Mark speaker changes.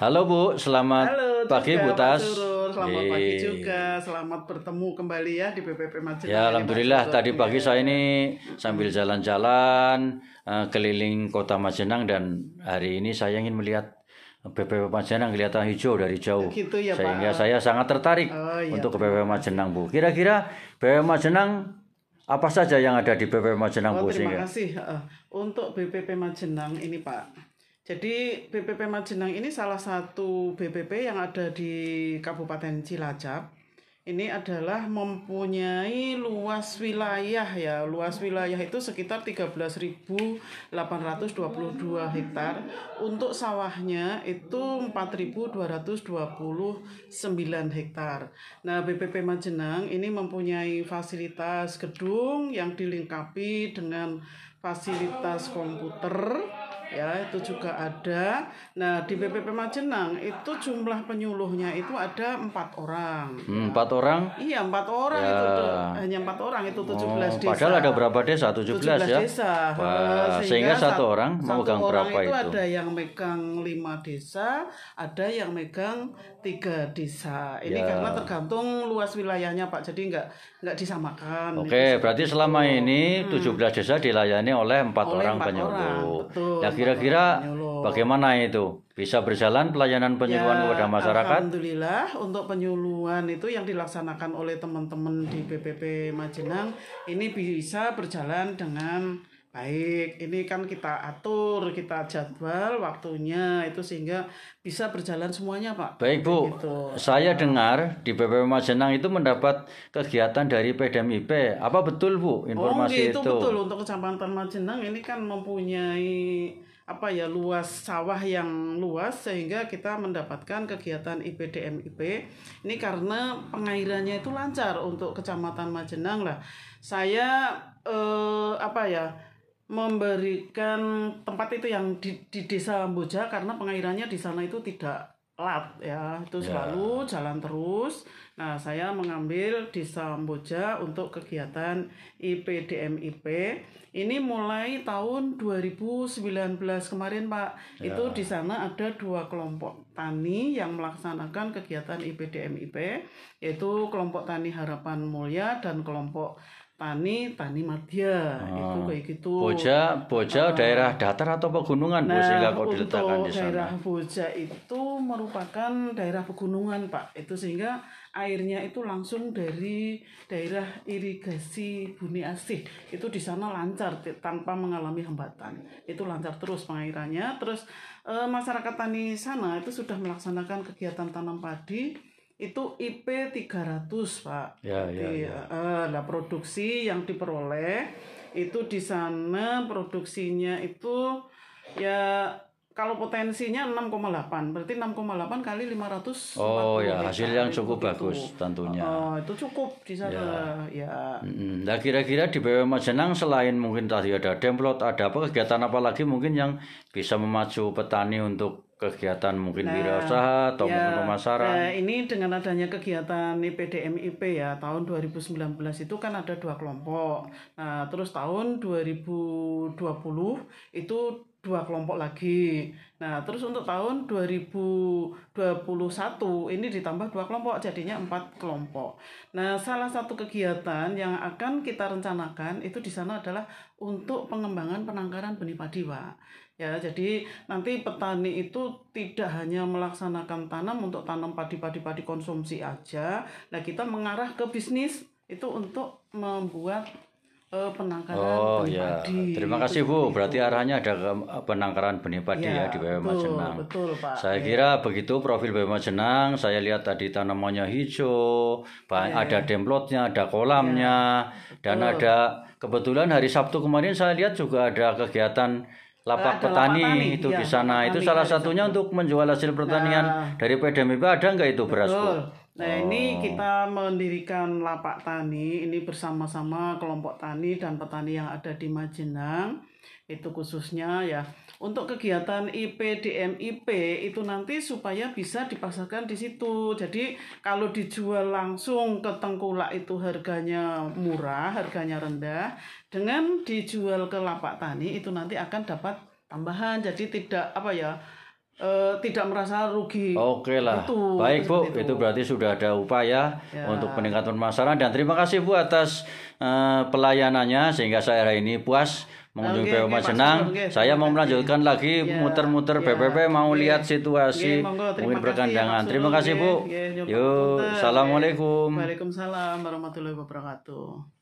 Speaker 1: Halo Bu, selamat
Speaker 2: Halo
Speaker 1: pagi Bu
Speaker 2: Pak
Speaker 1: Tas.
Speaker 2: Selamat
Speaker 1: Iya.
Speaker 2: pagi juga. Selamat bertemu kembali ya di BPP Majenang.
Speaker 1: Ya, alhamdulillah
Speaker 2: Pak Surul.
Speaker 1: tadi pagi saya ini sambil jalan-jalan eh, keliling kota Majenang dan hari ini saya ingin melihat BPP Majenang kelihatan hijau dari jauh.
Speaker 2: Gitu ya, Pak.
Speaker 1: Sehingga saya sangat tertarik
Speaker 2: Oh, iya,
Speaker 1: untuk ke BPP Majenang Bu. Kira-kira BPP Majenang apa saja yang ada di BPP Majenang
Speaker 2: Oh,
Speaker 1: Bu
Speaker 2: terima
Speaker 1: sehingga?
Speaker 2: kasih Heeh. untuk BPP Majenang ini Pak. Jadi BPP Majenang ini salah satu BPP yang ada di Kabupaten Cilacap. Ini adalah mempunyai luas wilayah ya. Luas wilayah itu sekitar 13.822 hektar. Untuk sawahnya itu 4.229 hektar. Nah, BPP Majenang ini mempunyai fasilitas gedung yang dilengkapi dengan fasilitas komputer ya itu juga ada. Nah di BPP Majenang itu jumlah penyuluhnya itu ada empat orang.
Speaker 1: Hmm, empat orang.
Speaker 2: Iya empat orang itu tuh. hanya empat orang itu 17
Speaker 1: Oh,
Speaker 2: desa.
Speaker 1: padahal ada berapa desa? 17, ya.
Speaker 2: desa.
Speaker 1: Wah,
Speaker 2: Eh,
Speaker 1: sehingga satu
Speaker 2: sat-
Speaker 1: orang
Speaker 2: satu
Speaker 1: memegang
Speaker 2: orang
Speaker 1: berapa itu?
Speaker 2: ada yang megang lima desa, ada yang megang tiga desa. Ini
Speaker 1: Ya.
Speaker 2: karena tergantung luas wilayahnya Pak. Jadi nggak nggak disamakan.
Speaker 1: Oke, berarti selama ini 17 desa dilayani oleh empat
Speaker 2: Hmm.
Speaker 1: Orang penyuluh.
Speaker 2: orang, betul,
Speaker 1: Ya kira-kira bagaimana itu? Bisa berjalan pelayanan penyuluhan
Speaker 2: Ya,
Speaker 1: kepada masyarakat?
Speaker 2: Alhamdulillah untuk penyuluhan itu yang dilaksanakan oleh teman-teman di BPP Majenang ini bisa berjalan dengan baik. Ini kan kita atur, kita jadwal waktunya itu sehingga bisa berjalan semuanya, Pak.
Speaker 1: Baik Bu,
Speaker 2: Gitu.
Speaker 1: saya dengar di BPP Majenang itu mendapat kegiatan dari PDMIP. Apa betul Bu
Speaker 2: Oh,
Speaker 1: informasi
Speaker 2: itu
Speaker 1: itu?
Speaker 2: betul untuk Kecamatan Majenang ini kan mempunyai apa ya luas sawah yang luas sehingga kita mendapatkan kegiatan IPDMIP ini karena pengairannya itu lancar untuk Kecamatan Majenang lah. Saya eh, apa ya memberikan tempat itu yang di, di desa Lamboja karena pengairannya di sana itu tidak lat ya. Itu selalu jalan terus. Nah saya mengambil di Samboja untuk kegiatan IPDMIP ini mulai tahun 2019 kemarin Pak. Itu di sana ada dua kelompok tani yang melaksanakan kegiatan IPDMIP yaitu kelompok tani Harapan Mulia dan kelompok tani Tani Madya itu kayak gitu
Speaker 1: Boja, Boja daerah datar atau pegunungan Bu sehingga kok diletakkan
Speaker 2: Nah,
Speaker 1: di sana?
Speaker 2: daerah Boja itu merupakan daerah pegunungan, Pak. Itu sehingga airnya itu langsung dari daerah irigasi Buni Asih. Itu di sana lancar tanpa mengalami hambatan. Itu lancar terus pengairannya. Terus eh, masyarakat tani sana itu sudah melaksanakan kegiatan tanam padi itu IP 300 Pak.
Speaker 1: Ya, ya,
Speaker 2: Jadi, eh, nah produksi yang diperoleh itu di sana produksinya itu ya kalau potensinya 6,8 berarti 6,8 kali 500
Speaker 1: Oh ya, hasil yang cukup bagus tentunya.
Speaker 2: Oh, itu cukup di sana ya.
Speaker 1: Mm, Nah kira-kira di BPM Majenang selain mungkin tadi ada demplot, ada apa kegiatan apa lagi mungkin yang bisa memacu petani untuk kegiatan mungkin wirausaha atau mungkin pemasaran?
Speaker 2: Nah, ini dengan adanya kegiatan IPDMIP ya tahun 2019 itu kan ada dua kelompok. Nah, terus tahun 2020 itu dua kelompok lagi. Nah, terus untuk tahun 2021 ini ditambah dua kelompok jadinya empat kelompok. Nah, salah satu kegiatan yang akan kita rencanakan itu di sana adalah untuk pengembangan penangkaran benih padi, Pak. Ya, jadi nanti petani itu tidak hanya melaksanakan tanam untuk tanam padi-padi-padi konsumsi aja. Nah, kita mengarah ke bisnis itu untuk membuat eh, penangkaran
Speaker 1: Oh
Speaker 2: benih
Speaker 1: ya,
Speaker 2: padi.
Speaker 1: terima kasih Bu. Berarti arahnya ada ke penangkaran benih padi ya, di BPM
Speaker 2: betul,
Speaker 1: Majenang.
Speaker 2: Betul, Pak.
Speaker 1: Saya kira begitu profil BPM Majenang. Saya lihat tadi tanamannya hijau, ba- ada demplotnya, ada kolamnya, dan ada kebetulan hari Sabtu kemarin saya lihat juga ada kegiatan lapak
Speaker 2: Ada lapak
Speaker 1: petani
Speaker 2: tani,
Speaker 1: itu
Speaker 2: ya,
Speaker 1: di sana.
Speaker 2: lapak
Speaker 1: Itu salah satunya untuk menjual hasil pertanian dari PDMIP ada nggak itu beras Bu?
Speaker 2: Nah,
Speaker 1: Oh.
Speaker 2: ini kita mendirikan lapak tani ini bersama-sama kelompok tani dan petani yang ada di Majenang. Itu khususnya ya untuk kegiatan IPDMIP itu nanti supaya bisa dipasarkan di situ. Jadi kalau dijual langsung ke tengkulak itu harganya murah, harganya rendah. Dengan dijual ke lapak tani itu nanti akan dapat tambahan. Jadi tidak apa ya eh, tidak merasa rugi.
Speaker 1: Oke lah,
Speaker 2: Itu,
Speaker 1: baik Bu,
Speaker 2: seperti
Speaker 1: itu. berarti sudah ada upaya
Speaker 2: Ya.
Speaker 1: untuk peningkatan pemasaran dan terima kasih Bu atas eh, pelayanannya sehingga saya hari ini puas mengunjungi Majenang.
Speaker 2: Sugeng, oke,
Speaker 1: Saya mau melanjutkan lagi
Speaker 2: Ya,
Speaker 1: muter-muter
Speaker 2: ya,
Speaker 1: BPP mau
Speaker 2: oke.
Speaker 1: lihat situasi
Speaker 2: terima
Speaker 1: mungkin
Speaker 2: kasih
Speaker 1: perkandangan. Terima kasih. Bu.
Speaker 2: Nyuwun
Speaker 1: Yuk, assalamualaikum.
Speaker 2: Waalaikumsalam warahmatullahi wabarakatuh.